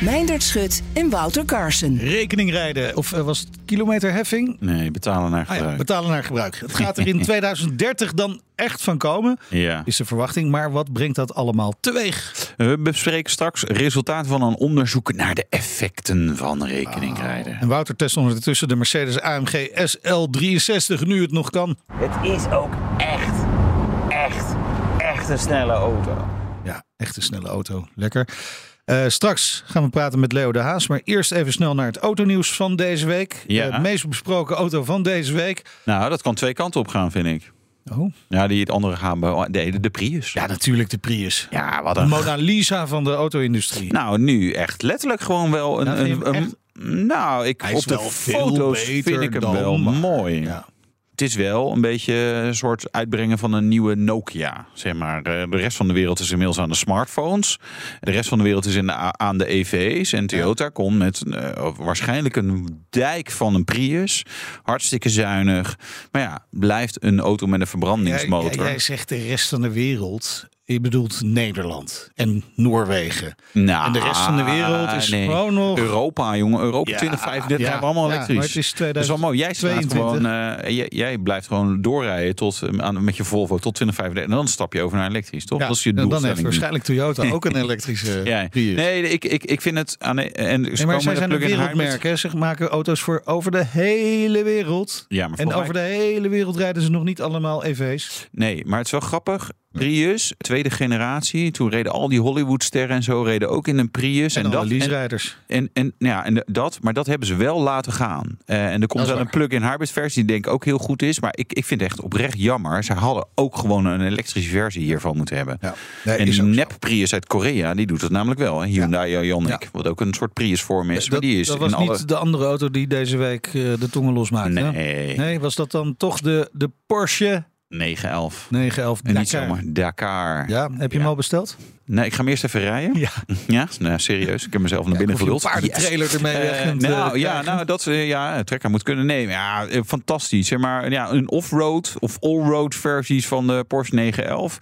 Meindert Schut en Wouter Carson. Rekening rijden, of eh, was het kilometerheffing? Nee, betalen naar Ah gebruik. ja, betalen naar gebruik. Het gaat er in 2030 dan echt van komen, ja. is de verwachting. Maar wat brengt dat allemaal teweeg? We bespreken straks resultaten van een onderzoek naar de effecten van rekeningrijden. En Wouter test ondertussen de Mercedes AMG SL63, nu het nog kan. Het is ook echt, echt, echt een snelle auto. Ja, echt een snelle auto. Lekker. Eh, straks gaan we praten met Leo de Haas. Maar eerst even snel naar het autonieuws van deze week. Ja. De meest besproken auto van deze week. Nou, dat kan twee kanten op gaan, vind ik. Oh. Ja, die het andere gaan. de, de Prius. Ja, natuurlijk de Prius. Ja, wat een. Mona Lisa van de auto-industrie. Nou, nu echt letterlijk gewoon wel een. Nou, een, een- nou, ik, op de foto's vind ik hem wel maar- mooi. Ja. Het is wel een beetje een soort uitbrengen van een nieuwe Nokia. Zeg maar. Eh, De rest van de wereld is inmiddels aan de smartphones. De rest van de wereld is in de, aan de EV's. En Toyota komt met eh, waarschijnlijk een dijk van een Prius. Hartstikke zuinig. Maar ja, blijft een auto met een verbrandingsmotor. Jij, jij zegt de rest van de wereld. Je bedoelt Nederland en Noorwegen. Nou, en de rest van de wereld is nee. gewoon nog... Europa, jongen. Europa Ja, 2035 ja, hebben we allemaal ja, elektrisch. het is Dat is wel mooi. Jij, staat 2022. gewoon, eh, jij, jij blijft gewoon doorrijden tot, aan, met je Volvo tot 2035. En dan stap je over naar elektrisch, toch? Dat is je en dan doelstelling. heeft waarschijnlijk Toyota ook een elektrische Ja. Prius. Nee, ik, ik, ik vind het... Aan en ze Nee, maar zij zijn een wereldmerk. Hè? Ze maken auto's voor over de hele wereld. Ja, maar En over de hele wereld rijden ze nog niet allemaal EV's. Nee, maar het is wel grappig. Prius, tweede generatie. Toen reden al die Hollywoodsterren en zo reden ook in een Prius. En, dat, en, lease-rijders. en, en, ja, en dat, maar dat hebben ze wel laten gaan. Eh, en er komt wel een plug-in hybrid versie die denk ik ook heel goed is. Maar ik, ik vind het echt oprecht jammer. Ze hadden ook gewoon een elektrische versie hiervan moeten hebben. Ja. Nee, en die nep Prius uit Korea, die doet het namelijk wel. hè. Hyundai Ioniq, Ja. wat ook een soort Prius vorm is. dat, die is dat was in niet alle... de andere auto die deze week eh, de tongen losmaakte. hè? Nee, Nee, was dat dan toch de, de Porsche 911. 911 En niet Dakar? zomaar Dakar. Ja, heb je hem al besteld? Nee, ik ga hem eerst even rijden. Ja. Ja, nou, serieus. Ik heb mezelf naar binnen je een paardentrailer ermee weg Eh, kunt, nou ja, nou dat eh, ja, trekker moet kunnen nemen. Ja, fantastisch. Zeg maar, ja, een off-road of all-road versies van de Porsche 911.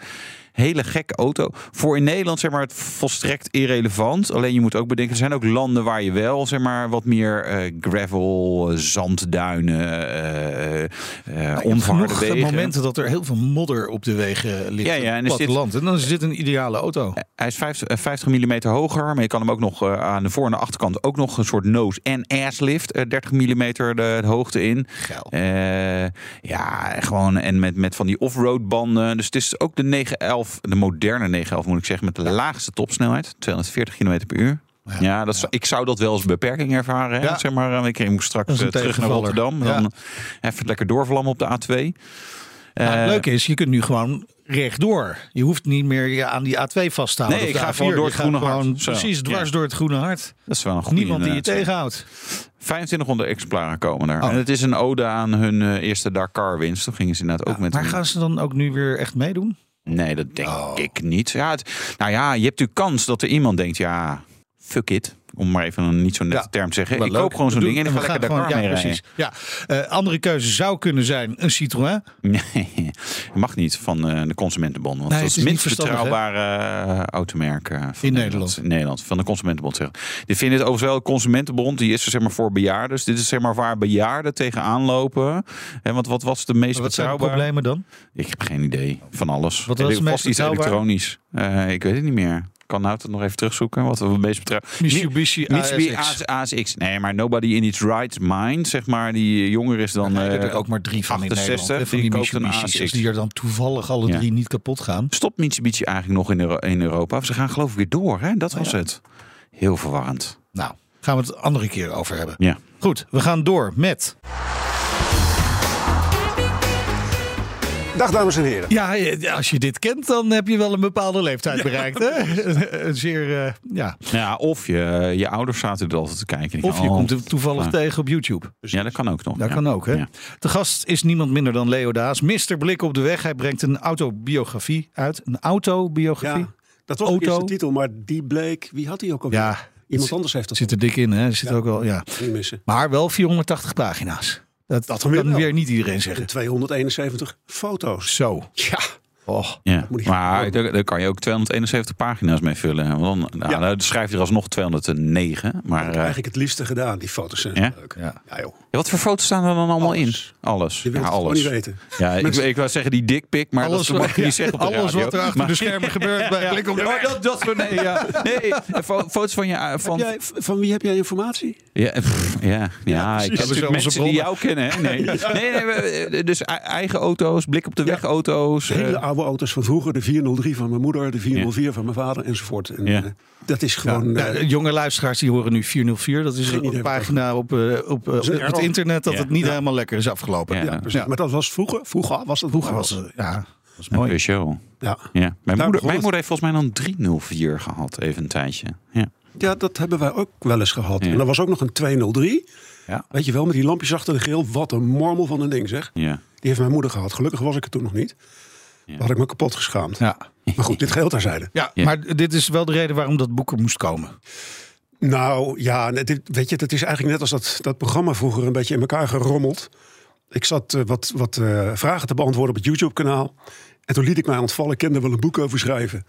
Hele gekke auto. Voor in Nederland zeg maar het volstrekt irrelevant. Alleen je moet ook bedenken, er zijn ook landen waar je wel zeg maar wat meer eh, gravel, eh, zandduinen, je hebt onverharde wegen. momenten dat er heel veel modder op de wegen ligt. Ja, ja, en land. En dan is dit een ideale auto. Hij is 50, eh, 50 mm hoger, maar je kan hem ook nog eh, aan de voor- en de achterkant ook nog een soort nose- en asslift. eh 30 mm de, de hoogte in. Geil. Ja, gewoon en met, met van die off-road banden. Dus het is ook de 911, de moderne 911 moet ik zeggen, met de laagste topsnelheid, 240 km per uur. Ja, dat is, ik zou dat wel als beperking ervaren. Hè? Zeg maar, eh, ik moet straks eh, terug naar. Rotterdam. Ja. Dan even lekker doorvlammen op de A2. Nou, Eh, het leuke is, je kunt nu gewoon rechtdoor. Je hoeft niet meer je aan die A2 vast te houden. Nee, of ik ga gewoon A4. door het groene hart. gewoon Zo, Precies, dwars ja. door het groene hart. dat is wel een goede Niemand die je tegenhoudt. 2500 exemplaren komen er. Oh. En het is een ode aan hun eh, eerste Dakar-winst. Toen gingen ze inderdaad ook met... Maar gaan ze dan ook nu weer echt meedoen? Nee, dat denk Oh. ik niet. Ja, het, nou ja, je hebt natuurlijk kans dat er iemand denkt... Ja, fuck it. Om maar even een niet zo nette Ja, term te zeggen. Ik leuk. koop gewoon zo'n ding en ik ga lekker Dakar gewoon- mee ja, rijden. precies. Ja, Eh, andere keuze zou kunnen zijn een Citroën. Nee, mag niet van eh, de Consumentenbond. Want Nee, dat is het minst betrouwbare eh, automerk eh, van In Nederland. In Nederland, van de Consumentenbond. Zeg. Die vinden het overigens wel, de Consumentenbond, die is er zeg maar voor bejaarden. Dus dit is zeg maar waar bejaarden tegenaan lopen. En want wat was de meest Wat zijn de betrouwbare? problemen dan? Ik heb geen idee van alles. Wat was denk het vast meest iets elektronisch. Ik weet het niet meer. Kan nou het nog even terugzoeken. Wat we het meest betreft. Mitsubishi Mitsubishi ASX. ASX. Nee, maar nobody in its right mind, zeg maar, die jonger is dan er eh, ook maar drie van in 68, Nederland. hè, Van die Mitsubishi's ASX. die er dan toevallig alle Ja. drie niet kapot gaan. Stopt Mitsubishi eigenlijk nog in, Euro- in Europa? Ze gaan geloof ik weer door, hè? Dat Oh, was het. Heel verwarrend. Nou, gaan we het andere keer over hebben. Ja. Goed, we gaan door met... Dag dames en heren. Ja, eh, als je dit kent, dan heb je wel een bepaalde leeftijd bereikt. Hè? Een zeer, eh, ja. Ja, of je, je ouders zaten er altijd te kijken. Of je gaan, komt oh, het toevallig tegen op YouTube. Ja, dat kan ook nog. Dat ja. kan ook, hè? Ja. De gast is niemand minder dan Leo Daas. Mr. Blik op de weg. Hij brengt een autobiografie uit. Een autobiografie? Ja, dat was Auto. de titel, maar die bleek... Wie had die ook alweer? Ja, Iemand anders heeft dat zit er dik in, hè? Zit ook wel, ja. niet missen. Maar wel 480 pagina's. Dat, Dat kan weer wel. weer niet iedereen zeggen. En 271 foto's. Zo. Ja, Oh. Ja, moet maar daar, daar kan je ook 271 pagina's mee vullen. Want dan, nou, Ja. dan schrijf je er alsnog 209. Maar dat heb ik eh, eigenlijk het liefste gedaan. Die foto's zijn Ja? leuk. Ja. Ja joh. Ja, wat voor foto's staan er dan allemaal Alles. in? Alles. Je wilt ja, alles. niet weten. Ja, ik, ik wou zeggen die dickpic, maar Alles, dat mag je niet zeggen op de alles radio. wat er achter Maar- de schermen gebeurt bij Blik op de Ja, weg. dat, dat, nee, ja. nee, fo- foto's van je... eh, Van, jij, van wie heb jij informatie? Ja, pff, ja, ja, ik heb natuurlijk mensen die jou kennen. Hè? Nee. nee, nee, we- dus eigen auto's, blik op de weg auto's. Hele eh, oude auto's van vroeger. De 403 van mijn moeder, de 404 van mijn vader enzovoort. En, Ja. eh, dat is gewoon... Ja, eh, jonge luisteraars die horen nu 404. Dat is een pagina op, eh, op, eh, het internet dat Ja. het niet Ja. helemaal lekker is afgelopen. Ja. Precies. Maar dat was vroeger. Vroeger was het Vroeger was ja, dat was een mooi. Peugeot. Ja. Ja. Mijn, moeder, mijn moeder heeft volgens mij dan 304 gehad, even een tijdje. Ja. ja, dat hebben wij ook wel eens gehad. Ja. En er was ook nog een 203. Ja. Weet je wel, met die lampjes achter de grill. Wat een mormel van een ding zeg. Ja. Die heeft mijn moeder gehad. Gelukkig was ik het toen nog niet. Ja. Dan had ik me kapot geschaamd. Ja. Maar goed, dit geheel terzijde. Ja, Ja. maar dit is wel de reden waarom dat boek er moest komen. Nou ja, dit, weet je, het is eigenlijk net als dat, dat programma vroeger een beetje in elkaar gerommeld. Ik zat eh, wat, wat eh, vragen te beantwoorden op het YouTube-kanaal. En toen liet ik mij ontvallen, ik kende wel een boek over schrijven.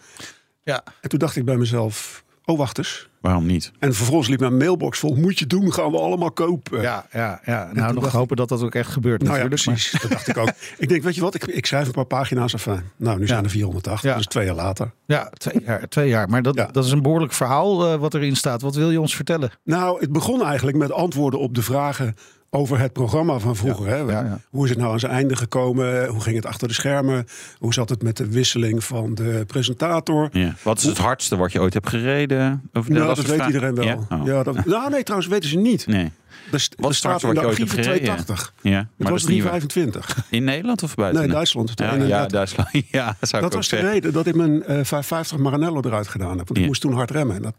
Ja. En toen dacht ik bij mezelf, oh wacht eens. Waarom niet? En vervolgens liep mijn mailbox vol, moet je doen, gaan we allemaal kopen. Ja, ja, ja. nou nog dacht hopen dat dat ook echt gebeurt Nou ja, maar- precies. Dat dacht ik ook. Ik denk, weet je wat, ik, ik schrijf een paar pagina's af. Nou, nu zijn er 480, Ja. dus twee jaar later. Ja, twee jaar. Twee jaar. Maar dat, Ja. dat is een behoorlijk verhaal eh, wat erin staat. Wat wil je ons vertellen? Nou, het begon eigenlijk met antwoorden op de vragen over het programma van vroeger. hè? ja, ja. Hoe is het nou aan zijn einde gekomen? Hoe ging het achter de schermen? Hoe zat het met de wisseling van de presentator? Ja. Wat is het hardste wat je ooit hebt gereden? Of, Nou, was dat weet vraag. iedereen wel. Ja? Ja? Oh. dat, nou, nee, trouwens weten ze niet. Nee. Er, st- Wat is het staat hardste in wat de je ooit hebt archieven gereden? 280. Ja, Het maar was dat is niet waar. 325. In Nederland of buiten? Nee, Duitsland. Ja, 31. ja, Duitsland. Ja, dat zou Dat ik ook was de zeggen. reden dat ik mijn eh 550 Maranello eruit gedaan heb. Want ik Ja. moest toen hard remmen. En dat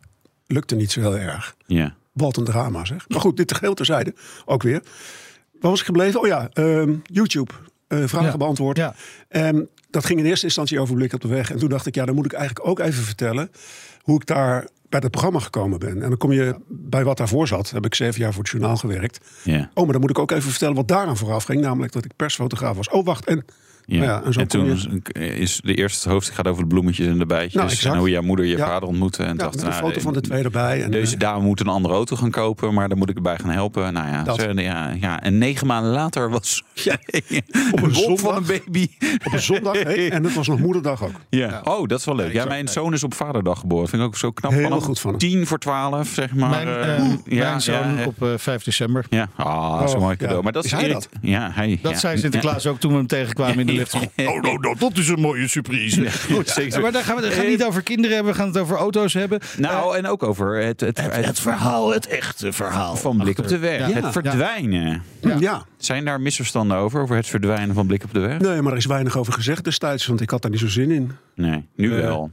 lukte niet zo heel erg. Ja. Wat een drama zeg. Maar goed, dit geheel terzijde. Ook weer. Waar was ik gebleven? Oh ja, ehm, YouTube. Eh, vragen Ja. beantwoord. Ja. En dat ging in eerste instantie over blik op de weg. En toen dacht ik, ja, dan moet ik eigenlijk ook even vertellen hoe ik daar bij dat programma gekomen ben. En dan kom je bij wat daarvoor zat. Heb ik zeven jaar voor het journaal gewerkt. Ja. Oh, maar dan moet ik ook even vertellen wat daaraan vooraf ging. Namelijk dat ik persfotograaf was. Oh, wacht. En, Ja. Ja, en zo toen is de eerste hoofdstuk gaat over de bloemetjes en de bijtjes. Nou, en hoe jouw moeder je Ja. vader ontmoette. En ja, dacht, met een nou, foto van de twee erbij. En, Deze eh, dame moet een andere auto gaan kopen, maar daar moet ik erbij gaan helpen. Nou ja, Dat. zo, ja, ja. en negen maanden later was Ja. op een wolk van zondag. een baby. op een zondag. hè, en het was nog moederdag ook. Ja. Oh, dat is wel leuk. Ja, mijn zoon is op vaderdag geboren. Vind ik ook zo knap. Heel Vanaf goed van hem. Tien voor twaalf, zeg maar. mijn, eh, eh, ja, mijn zoon ja, op eh, 5 december. Ja, ah, dat is een Oh, mooi cadeau. ja. Maar dat is, Is hij irrit- Ja, hij. Dat zei Sinterklaas ook toen we hem tegenkwamen in de Oh, nou, nou, dat is een mooie surprise. Goed, zeker. Maar daar gaan we het gaan niet over kinderen hebben, we gaan het over auto's hebben. Nou, en ook over het, het, Het, het verhaal, het echte verhaal. van blik op de weg. Ja. Het Ja. verdwijnen. Ja. Zijn daar misverstanden over, over het verdwijnen van blik op de weg? Nee, maar er is weinig over gezegd destijds. Want ik had daar niet zo zin in. Nee, nu Eh, wel.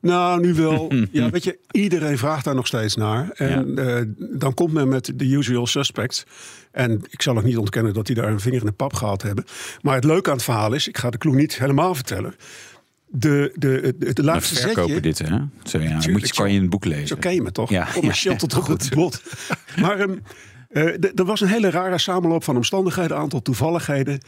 Nou, nu wel. ja, weet je, iedereen vraagt daar nog steeds naar. En eh, dan komt men met de usual suspects. En ik zal ook niet ontkennen dat die daar een vinger in de pap gehad hebben. Maar het leuke aan het verhaal is, ik ga de clue niet helemaal vertellen. De, de, de We laatste verkopen zetje, dit, hè? Zo, ja, Tuurlijk, moet je, kan je in het boek zo lezen. ken je me toch? Ja, Commercieel ja, tot op goed. het bot. Maar ehm, eh, d- er was een hele rare samenloop van omstandigheden, een aantal toevalligheden.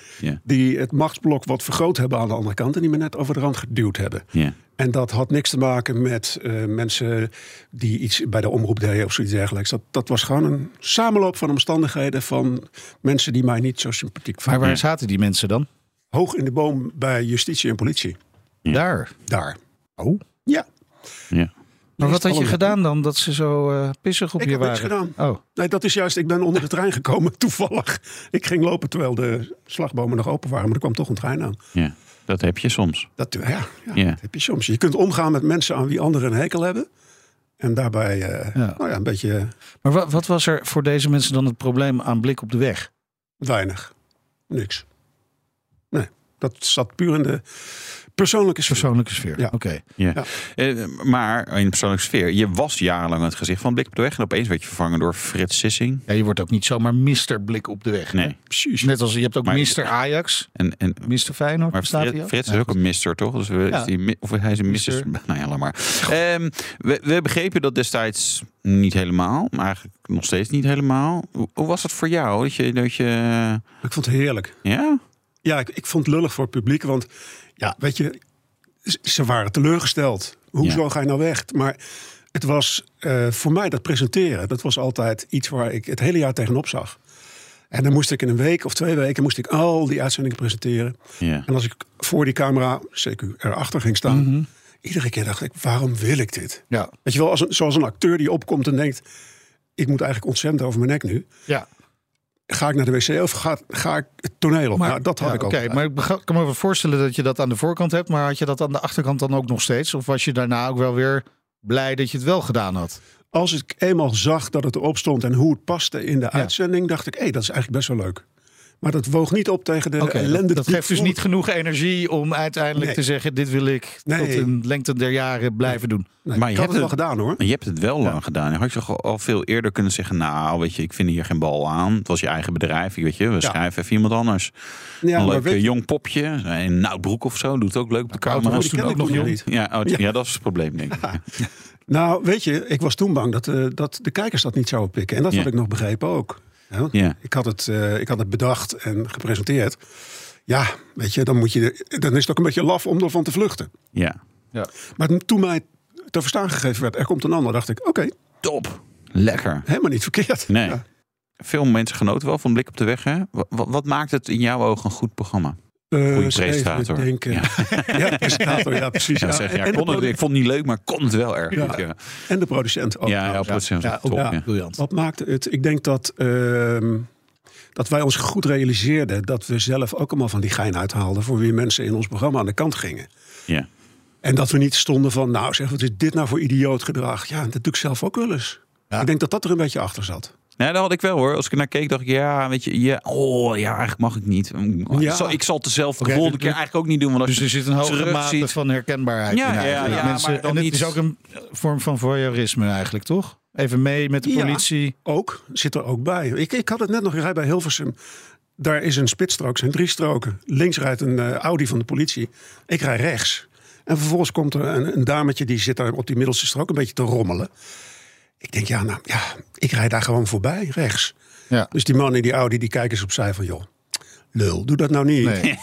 Die het machtsblok wat vergroot hebben aan de andere kant. en die me net over de rand geduwd hebben. Ja. En dat had niks te maken met eh, mensen die iets bij de omroep deden of zoiets dergelijks. Dat, dat was gewoon een samenloop van omstandigheden van mensen die mij niet zo sympathiek Maar vonden. waar zaten die mensen dan? Hoog in de boom bij justitie en politie. Daar. Daar. Oh. Ja. Ja. Maar wat had je gedaan dan dat ze zo eh, pissig op Ik je heb niks waren? gedaan. Oh, Nee, dat is juist, ik ben onder de trein gekomen, toevallig. Ik ging lopen terwijl de slagbomen nog open waren, maar er kwam toch een trein aan. Ja, dat heb je soms. Dat, ja, ja, Ja. dat heb je soms. Je kunt omgaan met mensen aan wie anderen een hekel hebben. En daarbij eh, Ja. Nou ja, een beetje maar wat, wat was er voor deze mensen dan het probleem aan blik op de weg? weinig. Niks. Nee, dat zat puur in de persoonlijke sfeer. Persoonlijke sfeer. Ja. Oké. Ja. Ja. Eh, maar in de persoonlijke sfeer, je was jarenlang het gezicht van Blik op de Weg. En opeens werd je vervangen door Frits Sissing. Ja, je wordt ook niet zomaar Mr. Blik op de weg. hè? Nee. Precies. Net als je hebt ook Maar- Mr. Ajax, En, en, Mr. Feyenoord. maar bestaat die Frits, ook? Frits Ja, is ook een mister, toch? Dus we, Ja. is die, of hij is een mister. Nou ja, laat maar. Ehm, we, we begrepen dat destijds niet helemaal. Maar eigenlijk nog steeds niet helemaal. Hoe, hoe was het voor jou? Dat je, dat je Ik vond het heerlijk. ja? Ja, ik, ik vond het lullig voor het publiek. Want ja, weet je, ze waren teleurgesteld. Hoezo Ja. ga je nou weg? Maar het was eh, voor mij dat presenteren. Dat was altijd iets waar ik het hele jaar tegenop zag. En dan moest ik in een week of twee weken moest ik al die uitzendingen presenteren. Ja. En als ik voor die camera, CQ, erachter ging staan... iedere keer dacht ik, waarom wil ik dit? Ja. Weet je wel, als een, zoals een acteur die opkomt en denkt... ik moet eigenlijk ontzettend over mijn nek nu. ja. Ga ik naar de wc of ga, ga ik het toneel op? Maar, nou, dat had ja, ik ook. Oké, maar ik kan me voorstellen dat je dat aan de voorkant hebt. Maar had je dat aan de achterkant dan ook nog steeds? Of was je daarna ook wel weer blij dat je het wel gedaan had? Als ik eenmaal zag dat het erop stond en hoe het paste in de uitzending, dacht ik, hé, dat is eigenlijk best wel leuk. Maar dat woog niet op tegen de ellende. dat, dat geeft dus niet genoeg energie om uiteindelijk Nee. te zeggen... dit wil ik Nee. tot een lengte der jaren blijven doen. Nee, Maar ik je had het wel hebt gedaan hoor. Je hebt het wel lang gedaan. Had je toch al veel eerder kunnen zeggen... nou, weet je, ik vind hier geen bal aan. Het was je eigen bedrijf. Weet je, we schrijven even iemand anders. Ja, een leuk weet eh, jong popje. Een Noutbroek of zo. Doet het ook leuk op de camera. was toen ook ik nog jong. niet. Ja, oh, ja. Ja. dat is het probleem, denk ik. Ja. Nou, weet je, ik was toen bang dat, eh, dat de kijkers dat niet zouden pikken. En dat Ja. had ik nog begrepen ook. Ja, Ja. ik, had het, eh, ik had het bedacht en gepresenteerd. Ja, weet je, dan, moet je, dan is het ook een beetje laf om ervan te vluchten. ja. Maar toen mij te verstaan gegeven werd, er komt een ander, dacht ik, oké, Top. Lekker. helemaal niet verkeerd. Nee. Ja. Veel mensen genoten wel van Blik op de Weg. Hè? Wat, wat, wat maakt het in jouw ogen een goed programma? Eh, Goeie eens even presentator. denken. Ja. presentator, ja, precies. Ja, Ja. zeg, ja, en, kon de het, ik vond het niet leuk, maar kon het wel erg Ja. goed. Ja, en de producent ook. ja, ja, het zijn Ja, top. ook ja. briljant. Wat maakte het? Ik denk dat, ehm, dat wij ons goed realiseerden dat we zelf ook allemaal van die gein uithaalden voor wie mensen in ons programma aan de kant gingen. Ja. En dat we niet stonden van, nou zeg, wat is dit nou voor idioot gedrag? Ja, dat doe ik zelf ook wel eens. Ja. Ik denk dat dat er een beetje achter zat. Nee, dat had ik wel hoor. Als ik er naar keek, dacht ik, ja, weet je, ja, oh ja, eigenlijk mag ik niet. Ja. Ik, zal, ik zal het dezelfde volgende dus- keer eigenlijk ook niet doen. Want als Dus je er zit een hoge terug mate ziet- van herkenbaarheid Ja, in. ja, ja, Mensen, maar en het niet- is ook een vorm van voyeurisme eigenlijk, toch? Even mee met de Ja. politie. Ook, zit er ook bij. Ik, ik had het net nog, ik rijd bij Hilversum. Daar is een spitsstrook, zijn drie stroken. Links rijdt een eh, Audi van de politie. Ik rijd rechts. En vervolgens komt er een, een dametje die zit daar op die middelste strook een beetje te rommelen. Ik denk, ja, nou ja, ik rijd daar gewoon voorbij, rechts. Ja. Dus die man in die Audi, die kijken eens opzij van, joh, lul, doe dat nou niet. Nee.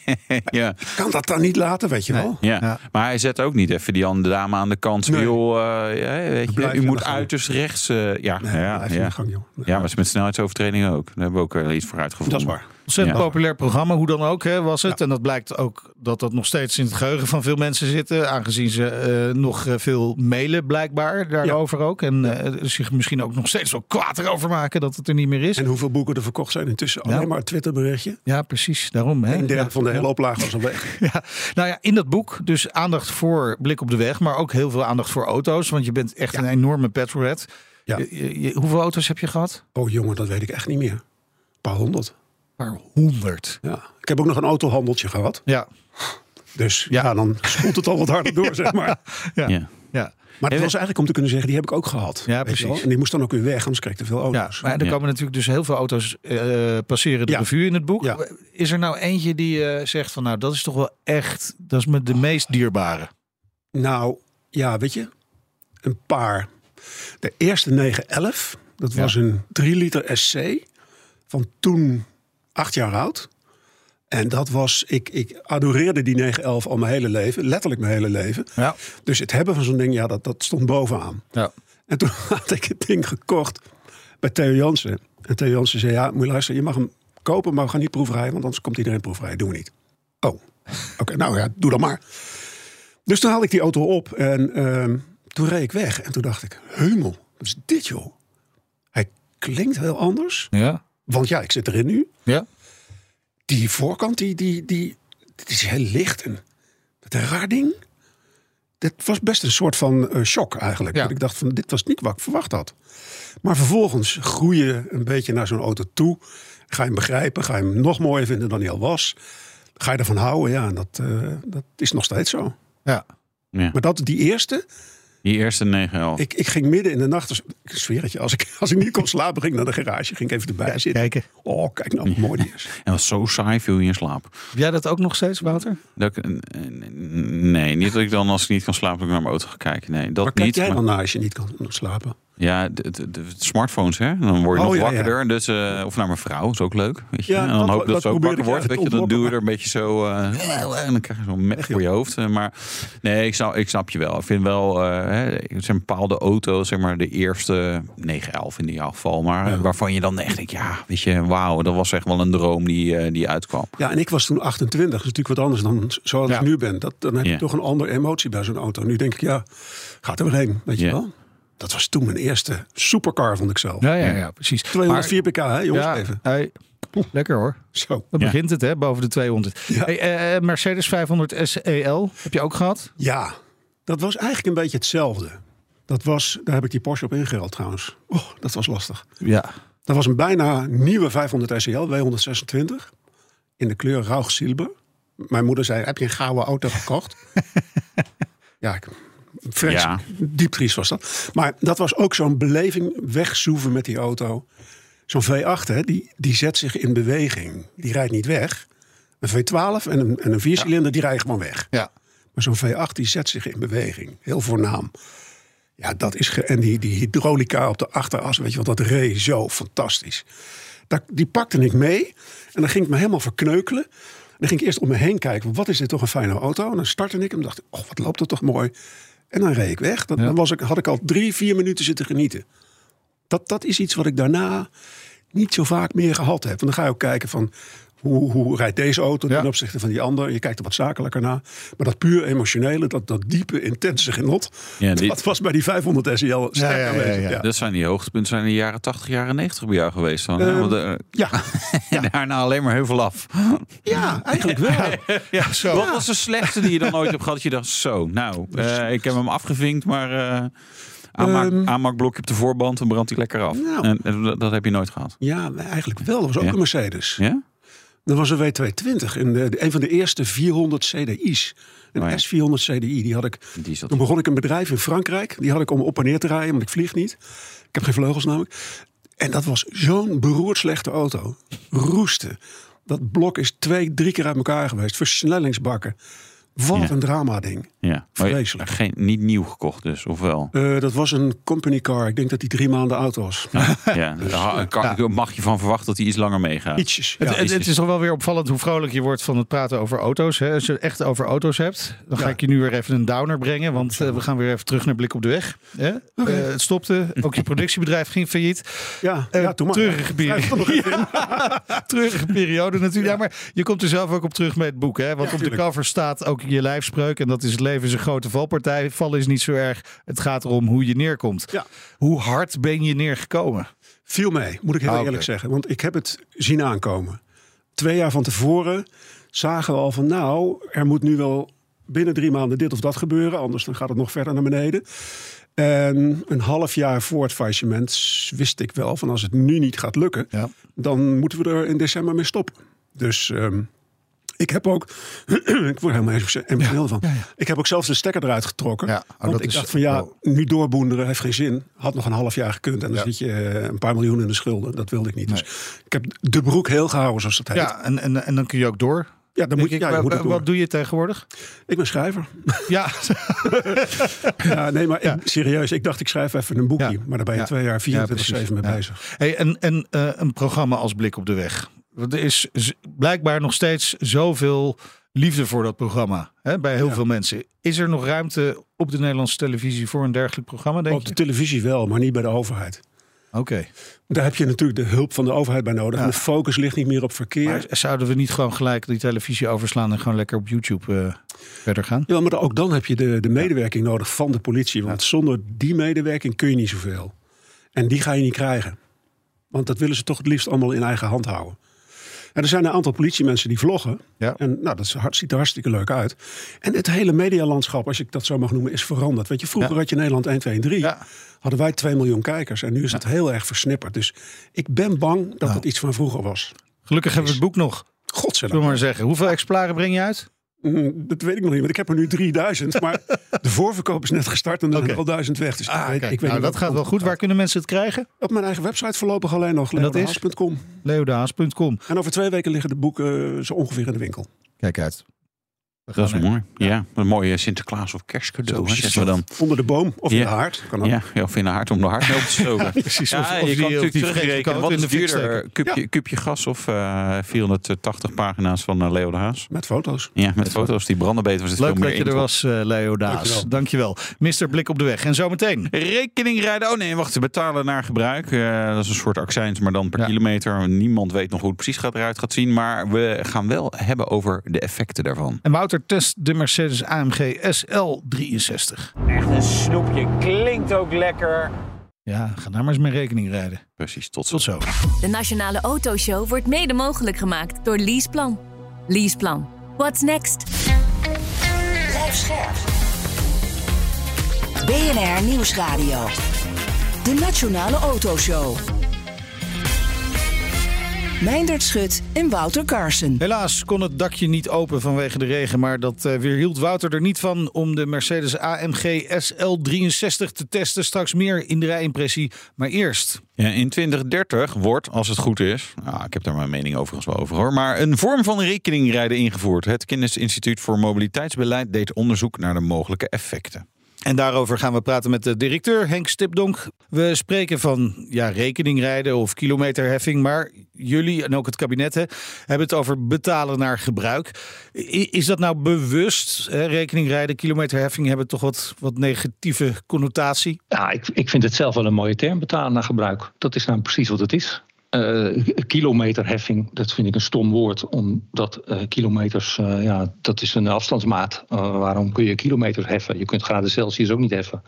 ja, Kan dat dan niet laten, weet je wel? ja. Ja. maar hij zet ook niet even die andere dame aan de kant. van, Nee. Joh, eh, ja, weet je, u moet uiterst rechts. eh, ja, Nee, ja, ja. gang, joh. ja, maar is met snelheidsovertreding ook. Daar hebben we ook wel iets voor uitgevonden. Dat is waar. Ontzettend Ja. populair programma, hoe dan ook hè, was het. En dat blijkt ook dat dat nog steeds in het geheugen van veel mensen zitten. Aangezien ze eh, nog eh, veel mailen blijkbaar daarover ook. En eh, zich misschien ook nog steeds wel kwaad erover maken dat het er niet meer is. En hoeveel boeken er verkocht zijn intussen? Alleen maar een Twitterberichtje. Ja, precies. Daarom. Hè? Een derde van de hele Ja. oplage was al weg. Ja, nou ja, in dat boek dus aandacht voor blik op de weg, maar ook heel veel aandacht voor auto's. Want je bent echt een enorme petrolhead. Ja. Je- je- je- hoeveel auto's heb je gehad? Oh jongen, dat weet ik echt niet meer. Een paar honderd. Honderd. Ja. Ik heb ook nog een autohandeltje gehad. Ja, Dus ja, dan spoelt het al wat harder door, zeg maar. ja, ja. Ja. Maar het was eigenlijk om te kunnen zeggen, die heb ik ook gehad. Ja, precies. En die moest dan ook weer weg, anders kreeg ik te veel Ja, auto's. maar er Ja. komen natuurlijk dus heel veel auto's eh, passeren de Ja. revue in het boek. Ja. Is er nou eentje die eh, zegt van nou dat is toch wel echt, dat is me de meest dierbare. Nou, ja, weet je, een paar. De eerste 911, dat was een 3 liter SC van toen acht jaar oud. En dat was, ik, ik adoreerde die 911 al mijn hele leven, letterlijk mijn hele leven. Ja. Dus het hebben van zo'n ding, ja, dat, dat stond bovenaan. Ja. En toen had ik het ding gekocht bij Theo Jansen. En Theo Jansen zei, ja, moet je luisteren, je mag hem kopen, maar we gaan niet proefrijden, want anders komt iedereen proefrijden. Doen we niet. Oh, oké, nou ja, doe dan maar. Dus toen haalde ik die auto op en ehm, toen reed ik weg en toen dacht ik, hemel, wat is dit joh? Hij klinkt heel anders. Ja. Want ja, ik zit erin nu. Ja. Die voorkant, die, die, die, is heel licht en dat een raar ding. Dit was best een soort van eh, shock eigenlijk. Ja. Dat ik dacht van, dit was niet wat ik verwacht had. Maar vervolgens groei je een beetje naar zo'n auto toe. Ga je hem begrijpen, ga je hem nog mooier vinden dan hij al was. Ga je ervan houden, ja, en dat, eh, dat is nog steeds zo. Ja. Ja. Maar dat, die eerste, Die eerste 911. ik, ik ging midden in de nacht, dus, ik zweer het je, als ik, als ik niet kon slapen, ging ik naar de garage, ging ik even erbij zitten. Kijken. Oh, kijk nou hoe mooi die is. En was zo saai, viel je in slaap. Heb jij dat ook nog steeds, Wouter? Dat ik, nee, niet dat ik dan als ik niet kan slapen, dat ik naar mijn auto ga kijken. Nee, dat Waar kijk niet. jij maar- dan naar als je niet kan slapen? Ja, de, de, de smartphones, hè? Dan word je Oh, nog ja, ja. wakkerder. Dus, eh, of naar mijn vrouw, is ook leuk. Weet je? Ja, en dan dat- hoop ik dat, dat ze ook wakker wordt. Weet je, dan duw je er een beetje zo... eh, en dan krijg je zo'n mek voor je hoofd. Eh, Maar nee, ik snap, ik snap je wel. Ik vind wel, eh, hè, er zijn bepaalde auto's, zeg maar de eerste 911 in ieder geval. Maar eh, waarvan je dan echt denkt, ja, weet je, wauw, dat was echt wel een droom die, eh, die uitkwam. Ja, en ik was toen 28. Dat is natuurlijk wat anders dan zoals ik nu ben. Dat, dan heb je toch een andere emotie bij zo'n auto. Nu denk ik, ja, gaat er weer heen. Weet je wel? Dat was toen mijn eerste supercar, vond ik zelf. Ja, ja, ja, precies. 204 pk, hè, jongens? ja, Even. lekker hoor. Zo. Dan Ja. begint het, hè, boven de 200. Ja. Hey, eh, Mercedes 500 SEL, heb je ook gehad? Ja, dat was eigenlijk een beetje hetzelfde. Dat was, daar heb ik die Porsche op ingeruild trouwens. Oh, dat was lastig. Ja. Dat was een bijna nieuwe 500 SEL, W126. In de kleur zilber. Mijn moeder zei, heb je een gouden auto gekocht? ja, ik, vreselijk. Diep triest was dat. Maar dat was ook zo'n beleving, wegzoeven met die auto. Zo'n V8, hè, die, die zet zich in beweging. Die rijdt niet weg. Een V12 en een, en een viercilinder, die rijden gewoon weg. Ja. Maar zo'n V8 die zet zich in beweging. Heel voornaam. Ja, dat is. ge- En die, die hydraulica op de achteras, weet je wat, dat reed zo fantastisch. Dat, die pakte ik mee en dan ging ik me helemaal verkneukelen. En dan ging ik eerst om me heen kijken, wat is dit toch een fijne auto? En dan startte ik hem en dacht ik, oh, wat loopt dat toch mooi. En dan reed ik weg. Dan, Ja. dan was ik, had ik al drie, vier minuten zitten genieten. Dat, dat is iets wat ik daarna niet zo vaak meer gehad heb. Want dan ga je ook kijken van hoe, hoe rijdt deze auto Ja. ten opzichte van die andere. Je kijkt er wat zakelijker naar. Maar dat puur emotionele, dat, dat diepe, intense genot. Ja, die- dat was bij die 500 SEL sterk Ja, ja, ja, aanwezig. ja. Ja, Dat zijn die hoogtepunten zijn in de jaren 80, jaren 90 bij jou geweest. Dan? Ehm, Want, eh, ja. en daarna alleen maar heuvel af. Ja, eigenlijk wel. Ja, zo. Wat was de slechtste die je dan ooit hebt gehad? Dat je dacht, zo, nou, eh, ik heb hem afgevinkt, maar eh aanmaak, Ehm. aanmaakblokje op de voorband, dan brandt hij lekker af. Nou. En, en dat, dat heb je nooit gehad. Ja, eigenlijk wel. Dat was ook Ja. een Mercedes. Ja? Dat was een W220. In de, de- een van de eerste 400 CDI's. Een Oh ja. S400 CDI. Die had ik, toen begon ik een bedrijf in Frankrijk. Die had ik om op en neer te rijden, want ik vlieg niet. Ik heb geen vleugels namelijk. En dat was zo'n beroerd slechte auto. Roesten. Dat blok is twee, drie keer uit elkaar geweest. Versnellingsbakken. Wat Ja. een drama ding. Ja. Vreselijk. Geen, niet nieuw gekocht dus, of wel? Eh, dat was een company car. Ik denk dat die drie maanden oud was. Ja, kan- mag je van verwachten dat hij iets langer meegaat. Ietsjes. Het, Ja. het, het is toch wel weer opvallend hoe vrolijk je wordt van het praten over auto's. Hè? Als je het echt over auto's hebt, dan ga Ja. ik je nu weer even een downer brengen. Want eh, we gaan weer even terug naar Blik op de Weg. Hè? Eh, het stopte. Ook je productiebedrijf ging failliet. Ja, ja, toen maar. treurige er periode. treurige periode natuurlijk. Ja, maar je komt er zelf ook op terug met het boek. Hè? Want op de cover staat ook je lijfspreuk. En dat is het leven is een grote valpartij. Vallen is niet zo erg. Het gaat erom hoe je neerkomt. Ja. Hoe hard ben je neergekomen? Viel mee, moet ik heel Ah, eerlijk zeggen. Want ik heb het zien aankomen. Twee jaar van tevoren zagen we al van... nou, er moet nu wel binnen drie maanden dit of dat gebeuren. Anders dan gaat het nog verder naar beneden. En een half jaar voor het faillissement wist ik wel... van als het nu niet gaat lukken... Ja. dan moeten we er in december mee stoppen. Dus ehm, ik heb ook... ik word helemaal emotioneel van. Ik heb ook zelfs de stekker eruit getrokken. Ja, oh, want ik is- dacht van ja, oh. nu doorboenderen heeft geen zin. Had nog een half jaar gekund. En dan Ja. zit je eh, een paar miljoen in de schulden. Dat wilde ik niet. Dus ik heb de broek heel gehouden, zoals dat heet. Ja, en, en, en dan kun je ook door. Ja, dan moet, Denk ja, ik. je moet wat doe je tegenwoordig? Ik ben schrijver. Ja, Ja, nee, maar Ja. ik- serieus. Ik dacht, ik schrijf even een boekje. Ja. Maar daar ben je Ja. twee jaar, Ja, 24 precies. 7 mee Ja. bezig. hey, en, en eh, een programma als Blik op de Weg. Er is blijkbaar nog steeds zoveel liefde voor dat programma hè, bij heel Ja. veel mensen. Is er nog ruimte op de Nederlandse televisie voor een dergelijk programma, denk Op de je? televisie wel, maar niet bij de overheid. Oké. Daar heb je natuurlijk de hulp van de overheid bij nodig. Ja. En de focus ligt niet meer op verkeer. Maar zouden we niet gewoon gelijk die televisie overslaan en gewoon lekker op YouTube... eh, verder gaan. Ja, maar ook dan heb je de, de medewerking nodig van de politie. Want zonder die medewerking kun je niet zoveel. En die ga je niet krijgen. Want dat willen ze toch het liefst allemaal in eigen hand houden. En er zijn een aantal politiemensen die vloggen. Ja. En nou, dat ziet er hartstikke leuk uit. En het hele medialandschap, als ik dat zo mag noemen, is veranderd. Weet je, vroeger Ja. had je Nederland 1, 2 en 3. Ja. Hadden wij 2 miljoen kijkers. En nu is het heel erg versnipperd. Dus ik ben bang dat het iets van vroeger was. Gelukkig hebben we het boek nog. Zullen Godzijdank. we maar zeggen. Hoeveel exemplaren breng je uit? Mm, Dat weet ik nog niet, want ik heb er nu 3000. Maar de voorverkoop is net gestart en er zijn Oké. er al duizend weg. Dus ik kijk, ik weet nou, dat gaat wel goed. Waar kunnen mensen het krijgen? Op mijn eigen website voorlopig alleen nog. Leodaas.com. leodaas.com. En over twee weken liggen de boeken eh, zo ongeveer in de winkel. Kijk uit. We Dat is mooi. Ja, een mooie Sinterklaas of kerstcadeau. hè, zeggen we dan. Onder de boom of in de haard. Kan. Ja, ja, of in de haard om de hart mee op te stoken. Precies. Ja, Of- of je die- kan natuurlijk terugrekenen. Wat in is de duurder? Kupje, kupje gas of eh 480 pagina's van eh, Leo de Haas? Met foto's. Ja, met foto's die branden beter was het Leuk veel dat je er was, eh, Leo Daas. Dankjewel. Dankjewel. Mister Blik op de weg. En zometeen. Rekening rijden. Oh nee, wacht. Betalen naar gebruik. Eh, dat is een soort accijns, maar dan per Ja. kilometer. Niemand weet nog hoe het precies gaat eruit gaat zien. Maar we gaan wel hebben over de effecten daarvan. En Wouter test de Mercedes AMG SL63. Echt een snoepje. Klinkt ook lekker. Ja, ga daar maar eens mee rekening rijden. Precies, tot zo. Tot zo. De Nationale Autoshow wordt mede mogelijk gemaakt door Leaseplan. Leaseplan. What's next? Blijf scherp. BNR Nieuwsradio. De Nationale Autoshow. Meindert Schut en Wouter Carson. Helaas kon het dakje niet open vanwege de regen, maar dat eh, weerhield Wouter er niet van om de Mercedes AMG SL63 te testen. Straks meer in de rijimpressie, maar eerst. Ja, in 2030 wordt, als het goed is, nou, ik heb daar mijn mening overigens wel over hoor, maar een vorm van rekeningrijden ingevoerd. Het Kennisinstituut voor Mobiliteitsbeleid deed onderzoek naar de mogelijke effecten. En daarover gaan we praten met de directeur Henk Stipdonk. We spreken van ja, rekeningrijden of kilometerheffing, maar jullie en ook het kabinet hebben het over betalen naar gebruik. Is dat nou bewust? Hè? Rekeningrijden, kilometerheffing hebben toch wat, wat negatieve connotatie? Ja, ik, ik vind het zelf wel een mooie term, betalen naar gebruik. Dat is nou precies wat het is. Eh, kilometerheffing, dat vind ik een stom woord, omdat eh, kilometers, eh, ja, dat is een afstandsmaat. Waarom kun je kilometers heffen? Je kunt graden Celsius ook niet heffen.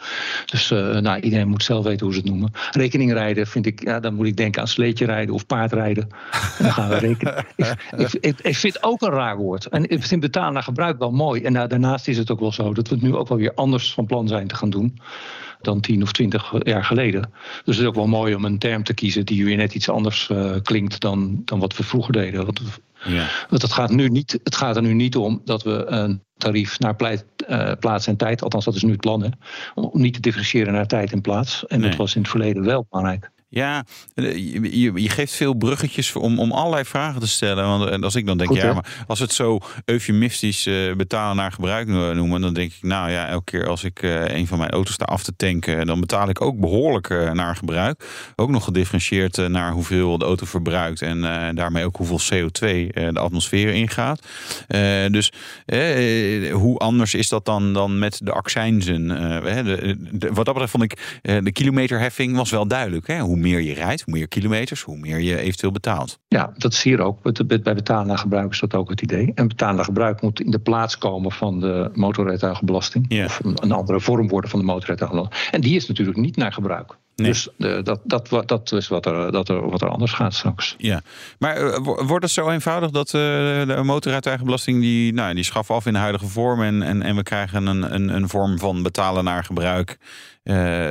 Dus nou, iedereen moet zelf weten hoe ze het noemen. Rekening rijden vind ik, ja, dan moet ik denken aan sleetje rijden of paardrijden. En dan gaan we rekenen. ik, ik, ik, ik vind het ook een raar woord. En ik vind betalen naar gebruik wel mooi. En nou, daarnaast is het ook wel zo dat we het nu ook wel weer anders van plan zijn te gaan doen dan tien of twintig jaar geleden. Dus het is ook wel mooi om een term te kiezen die weer net iets anders eh, klinkt dan, dan wat we vroeger deden. Want, Ja. want het, gaat nu niet, het gaat er nu niet om dat we een tarief naar pleit, eh, plaats en tijd, althans dat is nu het plan, hè, om niet te differentiëren naar tijd en plaats. En Nee. dat was in het verleden wel belangrijk. Ja, eh, je, geeft veel bruggetjes om, om allerlei vragen te stellen. Want als ik dan denk, Goed, ja, maar als we het zo eufemistisch eh, betalen naar gebruik no- noemen, dan denk ik, nou ja, elke keer als ik eh, een van mijn auto's sta af te tanken, dan betaal ik ook behoorlijk eh, naar gebruik. Ook nog gedifferentieerd naar hoeveel de auto verbruikt en daarmee ook hoeveel CO2 eh, de atmosfeer ingaat. Dus hoe anders is dat dan, dan met de accijnzen? Hè, de, de- wat dat betreft vond ik de kilometerheffing was wel duidelijk. Hè? Hoe meer je rijdt, hoe meer kilometers, hoe meer je eventueel betaalt. Ja, dat is hier ook. Bij betalen naar gebruik is dat ook het idee. En betalen naar gebruik moet in de plaats komen van de motorrijtuigenbelasting. Of een, andere vorm worden van de motorrijtuigenbelasting. En die is natuurlijk niet naar gebruik. Nee. Dus eh, dat, dat, dat is wat er, dat er, wat er anders gaat straks. Ja, maar eh, wo- wordt het zo eenvoudig dat eh, de motorrijtuigenbelasting die, nou, die schaft af in de huidige vorm en, en, en we krijgen een, een, een vorm van betalen naar gebruik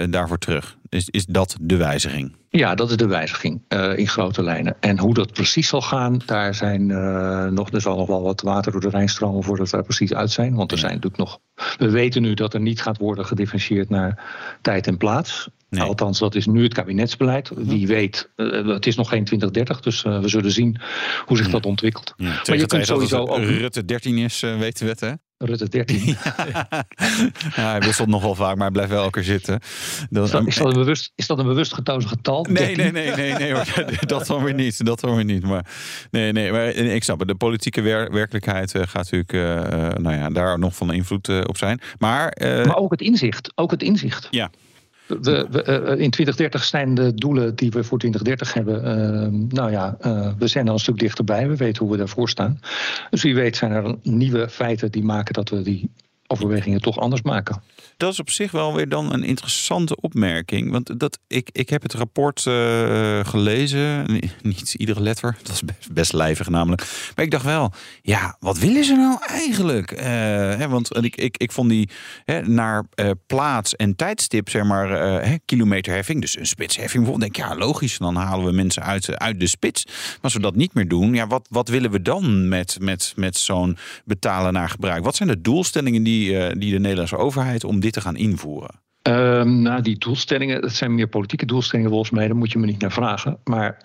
daarvoor terug? Is, is dat de wijziging? Ja, dat is de wijziging eh, in grote lijnen. En hoe dat precies zal gaan, daar zijn eh, nog, er zal nog wel wat water door de Rijn stromen voordat we er precies uit zijn. Want er zijn natuurlijk nog. We weten nu dat er niet gaat worden gedifferentieerd naar tijd en plaats. Nee. Althans, dat is nu het kabinetsbeleid. Wie weet, eh, het is nog geen 2030, dus we zullen zien hoe zich dat ontwikkelt. Ja, maar je kunt sowieso ook. Rutte 13 is, eh, weten we het hè? Rutte 13. ja, hij wisselt nogal vaak, maar hij blijft wel elke keer zitten. Dan, Is dat, is, dat een bewust, is dat een bewust gekozen getal? Nee, 13? nee, nee, nee, nee hoor. dat dan weer niet. Dat dan weer niet. Maar nee, nee, maar ik snap het. De politieke wer- werkelijkheid eh, gaat natuurlijk eh, nou ja, daar nog van invloed op zijn. Maar, eh, Maar ook het inzicht. Ook het inzicht. ja. We, we, uh, in 2030 zijn de doelen die we voor 2030 hebben. Uh, nou ja, uh, we zijn al een stuk dichterbij. We weten hoe we daarvoor staan. Dus wie weet zijn er nieuwe feiten die maken dat we die overwegingen toch anders maken. Dat is op zich wel weer dan een interessante opmerking. Want dat, ik, ik heb het rapport uh, gelezen. Niet iedere letter. Dat is best, best lijvig namelijk. Maar ik dacht wel, ja, wat willen ze nou eigenlijk? Uh, hè, want ik, ik, ik vond die hè, naar uh, plaats en tijdstip, zeg maar, hè, kilometerheffing. Dus een spitsheffing bijvoorbeeld. Denk ja, logisch. Dan halen we mensen uit, uit de spits. Maar als we dat niet meer doen, ja, wat, wat willen we dan met, met, met zo'n betalen naar gebruik? Wat zijn de doelstellingen die, die de Nederlandse overheid om dit te gaan invoeren? Um, nou, die doelstellingen, dat zijn meer politieke doelstellingen volgens mij, daar moet je me niet naar vragen. Maar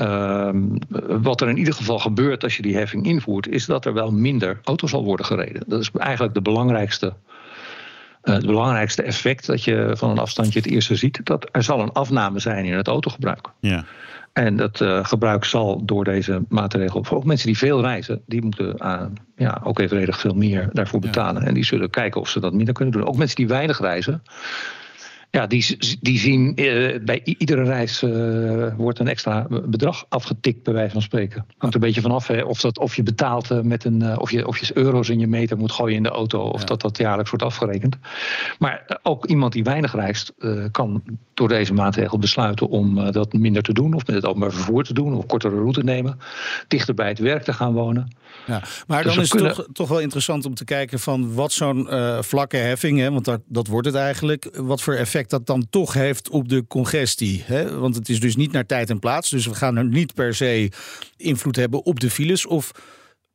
um, wat er in ieder geval gebeurt als je die heffing invoert, is dat er wel minder auto's zal worden gereden. Dat is eigenlijk de belangrijkste, uh, het belangrijkste effect dat je van een afstandje het eerste ziet. Dat er zal een afname zijn in het autogebruik. Ja. En dat uh, gebruik zal door deze maatregel, ook mensen die veel reizen, die moeten uh, ja, ook evenredig veel meer daarvoor betalen. Ja. En die zullen kijken of ze dat minder kunnen doen. Ook mensen die weinig reizen, ja, die, die zien uh, bij iedere reis uh, wordt een extra bedrag afgetikt, bij wijze van spreken. Hangt een beetje vanaf of, dat, of je betaalt uh, met een. of, je, of je euro's in je meter moet gooien in de auto, of ja. dat dat jaarlijks wordt afgerekend. Maar ook iemand die weinig reist, kan door deze maatregel besluiten om dat minder te doen, of met het openbaar vervoer te doen, of kortere route nemen, dichter bij het werk te gaan wonen. Ja, maar dus dan is het toch, toch wel interessant om te kijken van wat zo'n uh, vlakke heffing, hè, want dat, dat wordt het eigenlijk, wat voor effect dat dan toch heeft op de congestie. Hè? Want het is dus niet naar tijd en plaats, dus we gaan er niet per se invloed hebben op de files. Of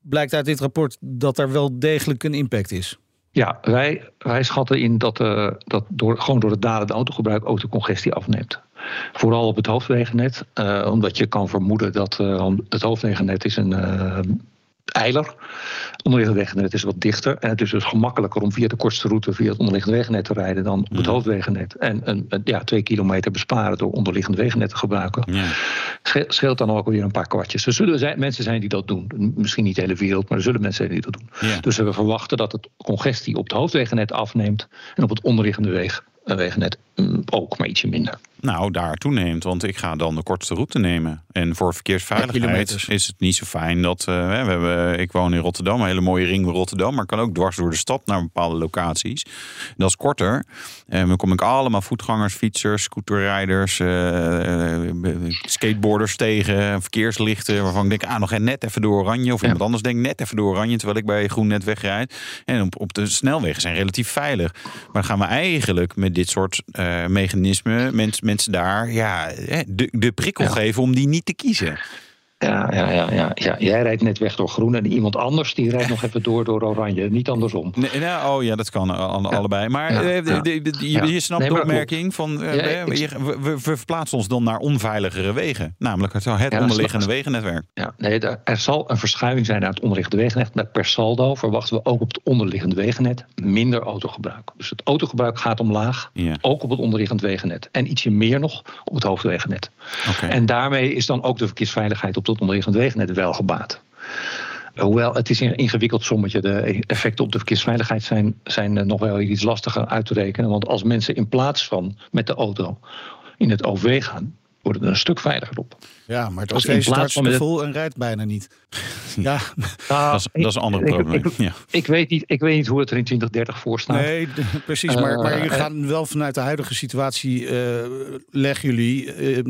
blijkt uit dit rapport dat er wel degelijk een impact is? Ja, wij, wij schatten in dat, uh, dat door, gewoon door het dalende autogebruik ook de congestie afneemt. Vooral op het hoofdwegennet, uh, omdat je kan vermoeden dat uh, het hoofdwegennet is een eiler. Onderliggende wegennet is wat dichter. En het is dus gemakkelijker om via de kortste route via het onderliggende wegennet te rijden dan op het Mhm. hoofdwegennet. En een, ja, twee kilometer besparen door onderliggende wegennet te gebruiken. Ja. Sche- Scheelt dan ook weer een paar kwartjes. Er zullen zijn, mensen zijn die dat doen. Misschien niet de hele wereld, maar er zullen mensen zijn die dat doen. Dus we verwachten dat het congestie op het hoofdwegennet afneemt. En op het onderliggende weeg, eh, wegennet mm, ook, maar ietsje minder. Nou, daar toeneemt, want ik ga dan de kortste route nemen. En voor verkeersveiligheid is het niet zo fijn dat eh, we hebben. Ik woon in Rotterdam, een hele mooie ring bij Rotterdam, maar ik kan ook dwars door de stad naar bepaalde locaties. Dat is korter. En dan kom ik allemaal voetgangers, fietsers, scooterrijders, eh, eh, skateboarders tegen, verkeerslichten, waarvan ik denk, ah, nog net even door oranje. Of iemand anders denkt net even door oranje, terwijl ik bij groen net wegrijd. En op, op de snelwegen zijn relatief veilig. Maar dan gaan we eigenlijk met dit soort mechanismen mens, mensen daar ja, de, de prikkel Ja. geven om die niet te kiezen. Ja, ja, ja, ja, ja. Jij rijdt net weg door groen en iemand anders die rijdt nog even door door oranje. Niet andersom. Nee, nou, oh ja, dat kan eh, alle- allebei. Maar Ja, eh, de- de- de- je, Ja. je snapt Nee, de opmerking van eh, Ja, we, ik- je- we, we verplaatsen ons dan naar onveiligere wegen. Namelijk het, het onderliggende wegennetwerk. Ja, nee, er er zal een verschuiving zijn naar het onderliggende wegennet. Maar per saldo verwachten we ook op het onderliggende wegennet minder autogebruik. Dus het autogebruik gaat omlaag, Ja. ook op het onderliggend wegennet. En ietsje meer nog op het hoofdwegennet. Oké. En daarmee is dan ook de verkeersveiligheid op het onderliggend wegennet wel gebaat. Hoewel het is een ingewikkeld sommetje. De effecten op de verkeersveiligheid zijn, zijn eh, nog wel iets lastiger uit te rekenen. Want als mensen in plaats van met de auto in het OV gaan, worden er een stuk veiliger op. Ja, maar het Als OV start plaats van het- vol en rijdt bijna niet. Ja, Dat is, dat is een ander probleem. ik- ja. Ik weet, niet, ik weet niet hoe het er in 2030 voor staat. nee, precies. Maar, maar jullie Eh, gaan wel vanuit de huidige situatie, eh, leggen jullie, eh, eh,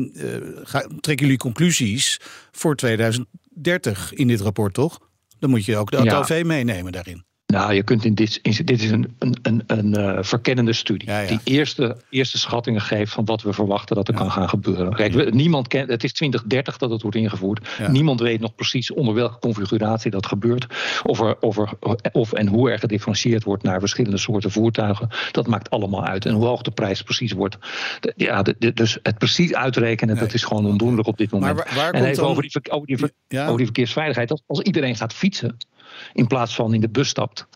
ga- trekken jullie conclusies voor 2030 in dit rapport, toch? Dan moet je ook de Ja. OV meenemen daarin. Nou, je kunt in dit, in, dit is een, een, een, een eh, verkennende studie. Ja, ja. Die eerste, eerste schattingen geeft van wat we verwachten dat er kan gaan gebeuren. Kijk, we- niemand kent, het is 2030 dat het wordt ingevoerd. Niemand weet nog precies onder welke configuratie dat gebeurt. Of, er, of, er, of en hoe er gedifferentieerd wordt naar verschillende soorten voertuigen. Dat maakt allemaal uit. En hoe hoog de prijs precies wordt. De- ja, de- de- dus het precies uitrekenen, dat is gewoon ondoenlijk op dit moment. Maar waar, waar en komt even dan... over die, ver- over die, over die verkeersveiligheid. Als iedereen gaat fietsen, in plaats van in de bus stapt.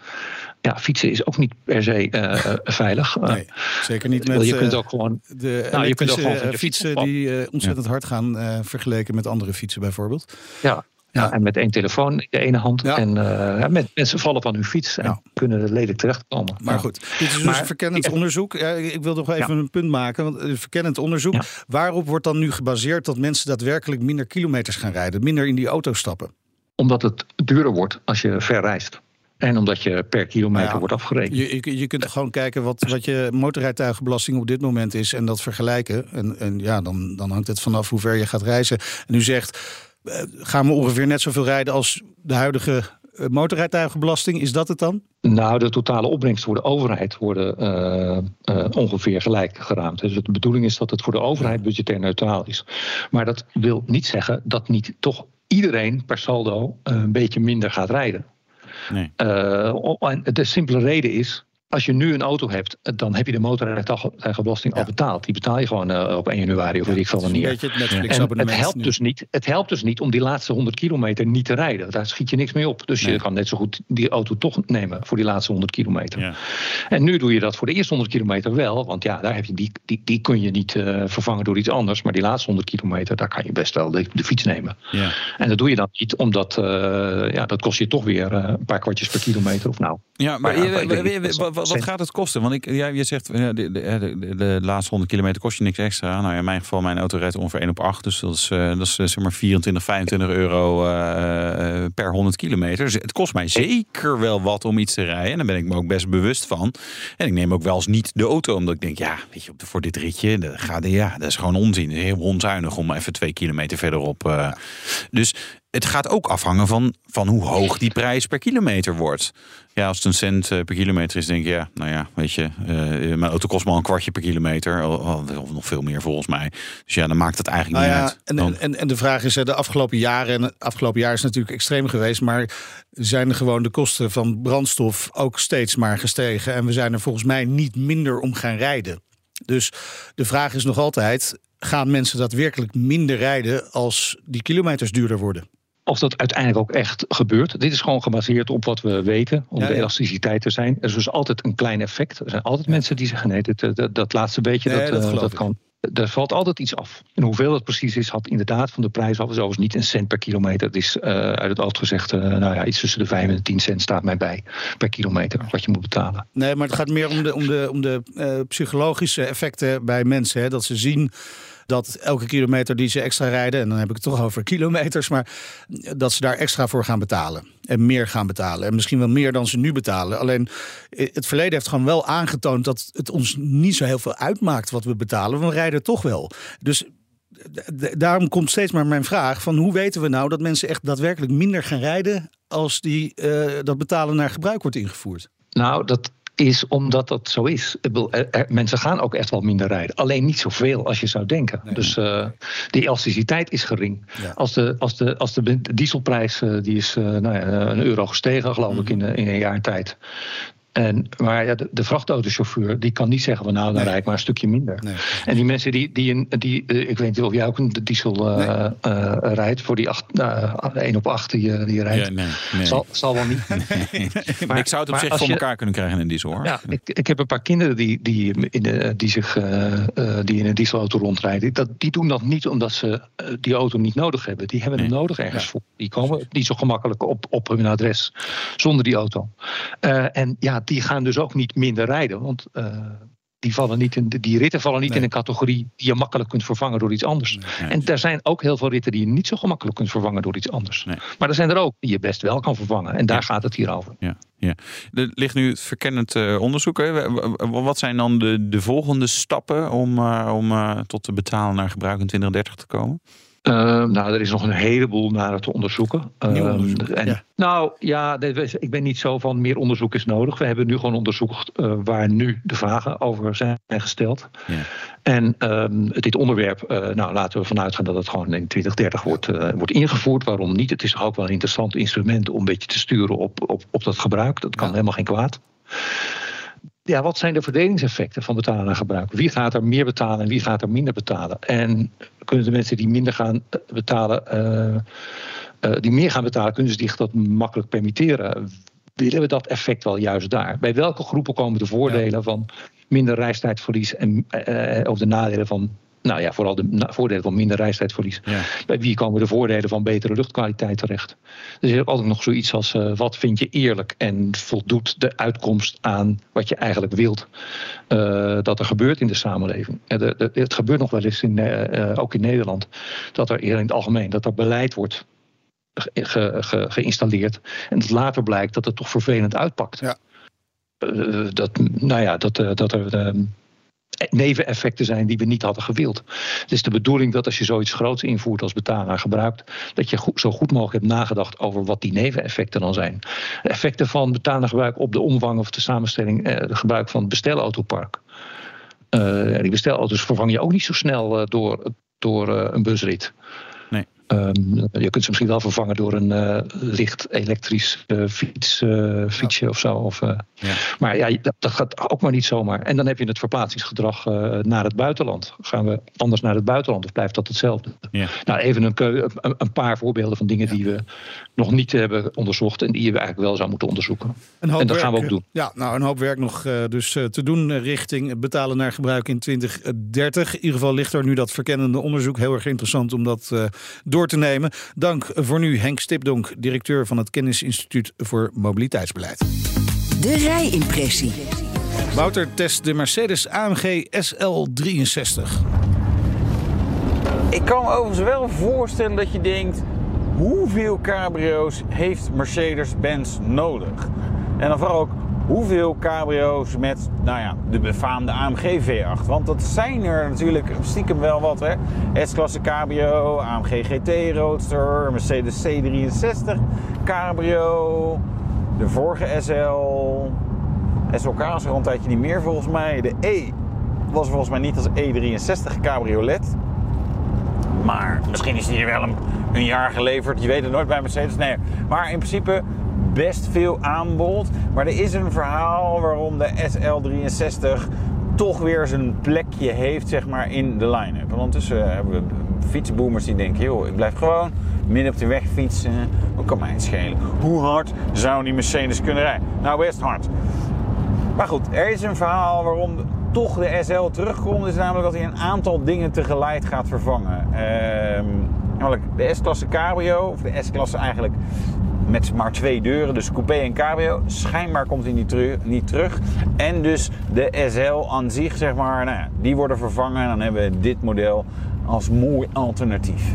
Ja, fietsen is ook niet per se eh, eh, veilig. Eh, Nee, zeker niet met je kunt ook gewoon. de Nou, je kunt ook gewoon fietsen fiets die ontzettend hard gaan vergeleken met andere fietsen bijvoorbeeld. Ja, Ja. En met één telefoon in de ene hand. En uh, met, mensen vallen van hun fiets en kunnen lelijk terechtkomen. Maar goed, dit is dus maar, een verkennend onderzoek. ik wil nog even een punt maken. Want een verkennend onderzoek. Waarop wordt dan nu gebaseerd dat mensen daadwerkelijk minder kilometers gaan rijden? Minder in die auto stappen? Omdat het duurder wordt als je ver reist. En omdat je per kilometer wordt afgerekend. Je, je, je, kunt gewoon kijken wat, wat je motorrijtuigenbelasting op dit moment is en dat vergelijken. En, en ja, dan, dan hangt het vanaf hoe ver je gaat reizen. En u zegt, eh, gaan we ongeveer net zoveel rijden als de huidige eh, motorrijtuigenbelasting? Is dat het dan? Nou, de totale opbrengst voor de overheid worden uh, ongeveer gelijk geraamd. Dus de bedoeling is dat het voor de overheid budgetair neutraal is. Maar dat wil niet zeggen dat niet toch iedereen per saldo een beetje minder gaat rijden. Nee. en de simpele reden is als je nu een auto hebt, dan heb je de motorrijtuigenbelasting al betaald. Die betaal je gewoon uh, op 1 januari of weet ik veel wanneer. Het, het helpt, dus niet, het helpt dus niet om die laatste 100 kilometer niet te rijden. Daar schiet je niks mee op. Dus je kan net zo goed die auto toch nemen voor die laatste 100 kilometer. Ja. En nu doe je dat voor de eerste 100 kilometer wel. Want ja, daar heb je die, die, die kun je niet uh, vervangen door iets anders. Maar die laatste 100 kilometer, daar kan je best wel de, de fiets nemen. Ja. En dat doe je dan niet, omdat uh, ja, dat kost je toch weer een paar kwartjes per kilometer. Of nou. Ja, maar, maar wat, gaat het kosten? Want ik, ja, je zegt de, de, de, de, laatste 100 kilometer kost je niks extra. Nou, in mijn geval, mijn auto rijdt ongeveer 1 op 8. Dus dat is, uh, dat is zeg maar 24, 25 euro uh, per 100 kilometer. Dus het kost mij zeker wel wat om iets te rijden. En daar ben ik me ook best bewust van. En ik neem ook wel eens niet de auto, omdat ik denk, ja, weet je, voor dit ritje, dat, gaat, ja, dat is gewoon onzin. Het is heel onzuinig om even twee kilometer verderop. Uh, dus het gaat ook afhangen van, van hoe hoog die prijs per kilometer wordt. Ja, als het een cent eh, per kilometer is, denk je, ja, nou ja, weet je, uh, mijn auto kost maar een kwartje per kilometer, of nog veel meer volgens mij. Dus ja, dan maakt het eigenlijk nou niet ja, uit. En, en, en de vraag is, de afgelopen jaren, en het afgelopen jaar is natuurlijk extreem geweest, maar zijn gewoon de kosten van brandstof ook steeds maar gestegen. En we zijn er volgens mij niet minder om gaan rijden. Dus de vraag is nog altijd, gaan mensen daadwerkelijk minder rijden als die kilometers duurder worden? Of dat uiteindelijk ook echt gebeurt. Dit is gewoon gebaseerd op wat we weten, om de elasticiteit te zijn. Er is dus altijd een klein effect. Er zijn altijd mensen die zeggen: nee, dat, dat, laatste beetje, dat, dat, uh, dat kan. Er valt altijd iets af. En hoeveel dat precies is, had inderdaad van de prijs af. is overigens niet een cent per kilometer. Het is uh, uit het oud gezegd, uh, nou ja, iets tussen de 5 en de 10 cent staat mij bij per kilometer wat je moet betalen. Nee, maar het gaat meer om de, om de, om de uh, psychologische effecten bij mensen. Hè, dat ze zien dat elke kilometer die ze extra rijden, en dan heb ik het toch over kilometers, maar dat ze daar extra voor gaan betalen. En meer gaan betalen. En misschien wel meer dan ze nu betalen. Alleen het verleden heeft gewoon wel aangetoond dat het ons niet zo heel veel uitmaakt wat we betalen. We rijden toch wel. Dus daarom komt steeds maar mijn vraag: van hoe weten we nou dat mensen echt daadwerkelijk minder gaan rijden als die, uh, dat betalen naar gebruik wordt ingevoerd? Nou, dat, is omdat dat zo is. mensen gaan ook echt wel minder rijden. Alleen niet zoveel als je zou denken. Dus uh, die elasticiteit is gering. Als, de, als, de, als de dieselprijs uh, die is uh, nou ja, een euro gestegen, geloof ik, mhm. in, in een jaar tijd. En, maar ja, de, de vrachtautochauffeur die kan niet zeggen van nou, dan rijd ik maar een stukje minder. En die mensen die, die, die uh, ik weet niet of jij ook een diesel nee. uh, rijdt voor die 1 op 8 die, die rijdt. Ja, nee, Zal, zal wel niet. maar, ik zou het op zich voor je, elkaar kunnen krijgen in een diesel hoor. Ja, ik, ik heb een paar kinderen die, die, in, de, die, zich, die in een dieselauto rondrijden. Dat, die doen dat niet omdat ze die auto niet nodig hebben. Die hebben hem nodig ergens voor. Die komen niet zo gemakkelijk op, op hun adres zonder die auto. en ja, die gaan dus ook niet minder rijden. Want uh, die, vallen niet in, die ritten vallen niet in een categorie die je makkelijk kunt vervangen door iets anders. en er zijn ook heel veel ritten die je niet zo gemakkelijk kunt vervangen door iets anders. Nee. Maar er zijn er ook die je best wel kan vervangen. En daar gaat het hier over. Ja. Ja. Er ligt nu verkennend uh, onderzoek. Hè? Wat zijn dan de, de volgende stappen om, uh, om uh, tot te betalen naar gebruik in 2030 te komen? Uh, nou, er is nog een heleboel naar te onderzoeken. Uh, en, Nou ja, ik ben niet zo van meer onderzoek is nodig. We hebben nu gewoon onderzocht uh, waar nu de vragen over zijn gesteld. Ja. En ehm, dit onderwerp, eh, nou laten we vanuit gaan dat het gewoon in 2030 wordt, uh, wordt ingevoerd. Waarom niet? Het is ook wel een interessant instrument om een beetje te sturen op, op, op dat gebruik. Dat kan ja. helemaal geen kwaad ja, wat zijn de verdelingseffecten van betalen en gebruik? Wie gaat er meer betalen en wie gaat er minder betalen? En kunnen de mensen die minder gaan eh, betalen, uh, uh, die meer gaan betalen, kunnen ze zich dat makkelijk permitteren? Willen we dat effect wel juist daar? Bij welke groepen komen de voordelen ja. van minder reistijdverlies en uh, of de nadelen van nou ja, vooral de voordelen van minder reistijdverlies. Bij wie komen de voordelen van betere luchtkwaliteit terecht? Dus je hebt altijd nog zoiets als uh, wat vind je eerlijk en voldoet de uitkomst aan wat je eigenlijk wilt uh, dat er gebeurt in de samenleving. En de, de, het gebeurt nog wel eens in, uh, ook in Nederland dat er in het algemeen dat er beleid wordt ge, ge, geïnstalleerd en dat later blijkt dat het toch vervelend uitpakt. Ja. dat, nou ja, dat, dat er neveneffecten zijn die we niet hadden gewild. Het is de bedoeling dat als je zoiets groots invoert als betalen gebruikt, dat je zo goed mogelijk hebt nagedacht over wat die neveneffecten dan zijn. De effecten van gebruik op de omvang of de samenstelling, eh, de gebruik van het bestelautopark. Uh, die bestelauto's vervang je ook niet zo snel uh, door, door uh, een busrit. Um, je kunt ze misschien wel vervangen door een uh, licht elektrisch uh, fiets, uh, fietsje ja. of zo. Of, ja. Maar ja, dat, dat, gaat ook maar niet zomaar. En dan heb je het verplaatsingsgedrag naar het buitenland. Gaan we anders naar het buitenland of blijft dat hetzelfde? Ja. Nou, even een, een, een, paar voorbeelden van dingen die we nog niet hebben onderzocht en die we eigenlijk wel zouden moeten onderzoeken. En dat werk, gaan we ook doen. Ja, nou, een hoop werk nog dus te doen richting betalen naar gebruik in 2030. In ieder geval ligt er nu dat verkennende onderzoek. Heel erg interessant om dat door te nemen. Dank voor nu Henk Stipdonk, directeur van het Kennisinstituut voor Mobiliteitsbeleid. De rijimpressie. Wouter test de Mercedes AMG SL63. Ik kan me overigens wel voorstellen dat je denkt... hoeveel cabrio's heeft Mercedes-Benz nodig? En dan vooral ook, hoeveel cabrio's met nou ja, de befaamde AMG V8. Want dat zijn er natuurlijk stiekem wel wat. hè? S-klasse cabrio, AMG GT Roadster, Mercedes C63 cabrio, de vorige SL. SLK is er al een tijdje niet meer volgens mij. De E was volgens mij niet als E63 cabriolet. Maar misschien is die wel een, een jaar geleverd. Je weet het nooit bij Mercedes. Nee, maar in principe best veel aanbod. Maar er is een verhaal waarom de SL63 toch weer zijn plekje heeft zeg maar, in de line-up. Want ondertussen hebben we fietsboomers die denken... joh, ik blijf gewoon midden op de weg fietsen. Wat kan mij het schelen? Hoe hard zou die Mercedes kunnen rijden? Nou, best hard. Maar goed, er is een verhaal waarom toch de SL terugkomt. is namelijk dat hij een aantal dingen tegelijk gaat vervangen. Ehm, namelijk de S-klasse cabrio, of de S-klasse eigenlijk met maar twee deuren, dus coupé en cabrio. Schijnbaar komt hij niet, teru niet terug. En dus de SL aan zich, zeg maar, nou die worden vervangen. En dan hebben we dit model als mooi alternatief.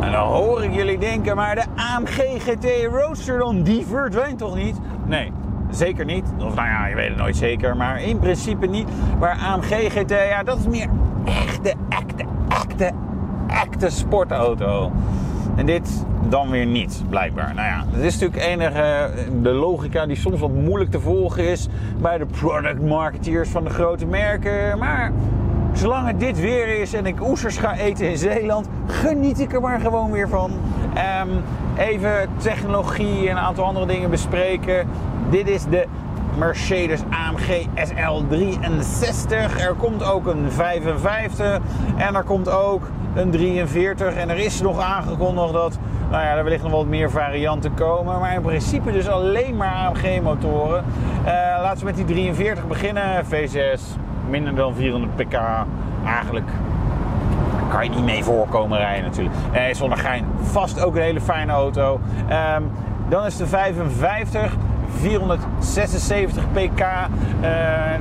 En dan hoor ik jullie denken, maar de AMG GT Roadster dan, die verdwijnt toch niet? Nee, zeker niet. Of nou ja, je weet het nooit zeker, maar in principe niet. Maar AMG GT, ja, dat is meer echte, echte, echte, echte sportauto. En dit dan weer niet, blijkbaar. Nou ja, dat is natuurlijk enige de logica die soms wat moeilijk te volgen is bij de product marketeers van de grote merken. Maar zolang het dit weer is en ik oesters ga eten in Zeeland, geniet ik er maar gewoon weer van. Um, even technologie en een aantal andere dingen bespreken. Dit is de Mercedes AMG SL63. Er komt ook een 55 en er komt ook een 43. En er is nog aangekondigd dat nou ja, er wellicht nog wat meer varianten komen. Maar in principe dus alleen maar AMG motoren. Uh, laten we met die 43 beginnen. V6, minder dan 400 pk. Eigenlijk kan je niet mee voorkomen rijden natuurlijk. Uh, zonder vast ook een hele fijne auto. Um, dan is de 55. 476 pk, uh,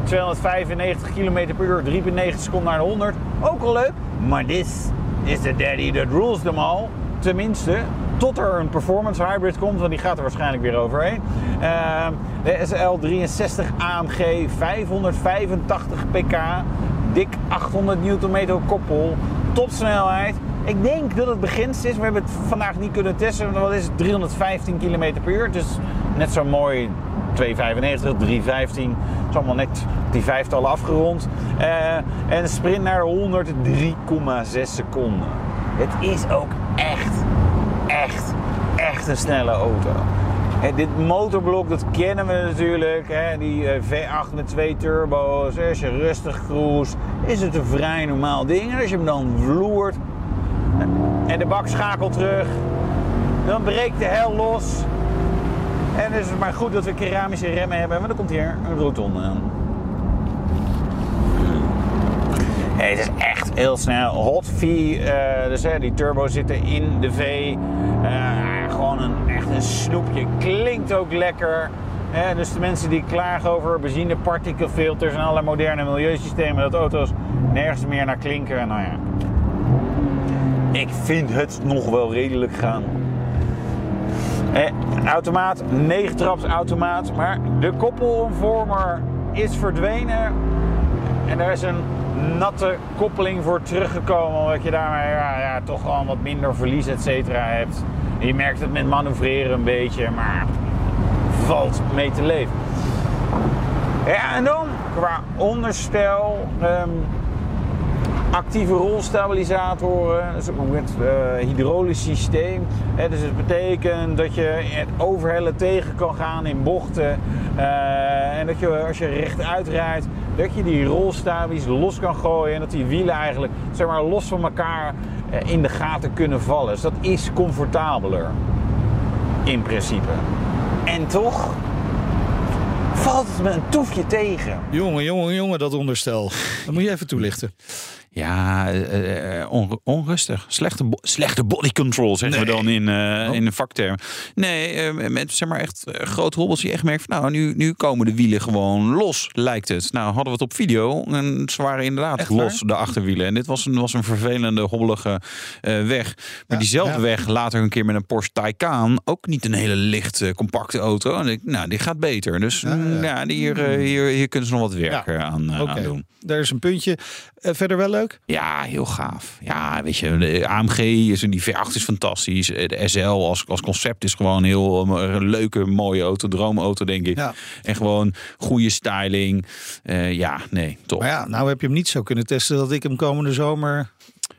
295 km per uur, 3,9 seconden naar de 100. Ook al leuk, maar dit is de daddy that rules them all. Tenminste, tot er een performance hybrid komt, want die gaat er waarschijnlijk weer overheen. Uh, de SL63 AMG 585 pk, dik 800 Nm koppel, topsnelheid. Ik denk dat het beginst is. We hebben het vandaag niet kunnen testen. Wat is het? 315 km per uur. Dus net zo mooi 295, 315. Het is allemaal net die vijftallen afgerond. Uh, en sprint naar 100, 3,6 seconden. Het is ook echt, echt, echt een snelle auto. Dit motorblok, dat kennen we natuurlijk. Die uh, V8 met twee turbo's. Als je rustig cruise, is het een vrij normaal ding. En als je hem dan vloert en de bak schakelt terug, dan breekt de hel los. En is het maar goed dat we keramische remmen hebben, want dan komt hier een roton aan. Het is echt heel snel. Hot V, uh, dus hè, die turbo zitten in de V. Uh, gewoon een, echt een snoepje. Klinkt ook lekker. Dus de mensen die klagen over benzine, partikelfilters en allerlei moderne milieusystemen, dat auto's nergens meer naar klinken. Nou ja, ik vind het nog wel redelijk gaan. Eh, automaat, 9 traps automaat, maar de koppelvormer is verdwenen. En daar is een natte koppeling voor teruggekomen, omdat je daarmee ja, ja, toch gewoon wat minder verlies et cetera hebt. je merkt het met manoeuvreren een beetje, maar valt mee te leven. Ja, en dan qua onderstel. Um, actieve rolstabilisatoren, dus ook met uh, hydraulisch systeem. dus het betekent dat je het overhellen tegen kan gaan in bochten. Uh, en dat je als je rechtuit rijdt, dat je die rolstabies los kan gooien. En dat die wielen eigenlijk zeg maar, los van elkaar uh, in de gaten kunnen vallen. Dus dat is comfortabeler. In principe. En toch valt het me een toefje tegen. Jongen, jongen, jongen, dat onderstel. Dat moet je even toelichten. Ja, uh, onrustig. Slechte, slechte body control, zeggen we dan in, uh, in een vakterm. Nee, uh, met zeg maar echt grote hobbels die echt merkt van nou, nu, nu komen de wielen gewoon los, lijkt het. Nou, hadden we het op video en ze waren inderdaad los, de achterwielen. En dit was een, was een vervelende, hobbelige weg. Maar ja, diezelfde ja. weg later een keer met een Porsche Taycan, ook niet een hele lichte, compacte auto. En ik, nou, die gaat beter. Dus ja, ja hier, hier, hier kunnen ze nog wat werk aan, okay. aan doen. Daar is een puntje. verder wel leuk? Ja, heel gaaf. Ja, weet je, de AMG is die V8 is fantastisch. De SL als, als concept is gewoon heel een leuke, mooie auto, droomauto denk ik. Ja. En gewoon goede styling. Uh, ja, nee, top. Maar ja, nou heb je hem niet zo kunnen testen dat ik hem komende zomer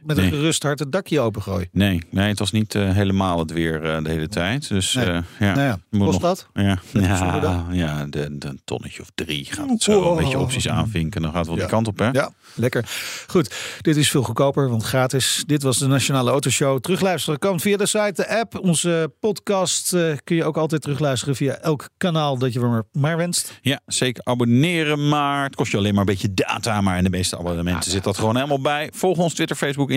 met een gerust hart het dakje opengooi. Nee, nee, het was niet eh, helemaal het weer eh, de hele tijd. Dus Nee. eh, ja. Nou ja, kost nog- dat? Ja, ja, ja de, de tonnetje of drie gaat het zo. Een beetje opties aanvinken. Dan gaat het wel die Ja. kant op, hè? Ja, lekker. Goed, dit is veel goedkoper, want gratis. Dit was de Nationale Autoshow. Terugluisteren kan via de site, de app. Onze podcast kun je ook altijd terugluisteren via elk kanaal dat je maar, maar wenst. Ja, zeker abonneren maar. Het kost je alleen maar een beetje data. Maar in de meeste abonnementen zit dat gewoon helemaal bij. Volg ons Twitter, Facebook, Instagram,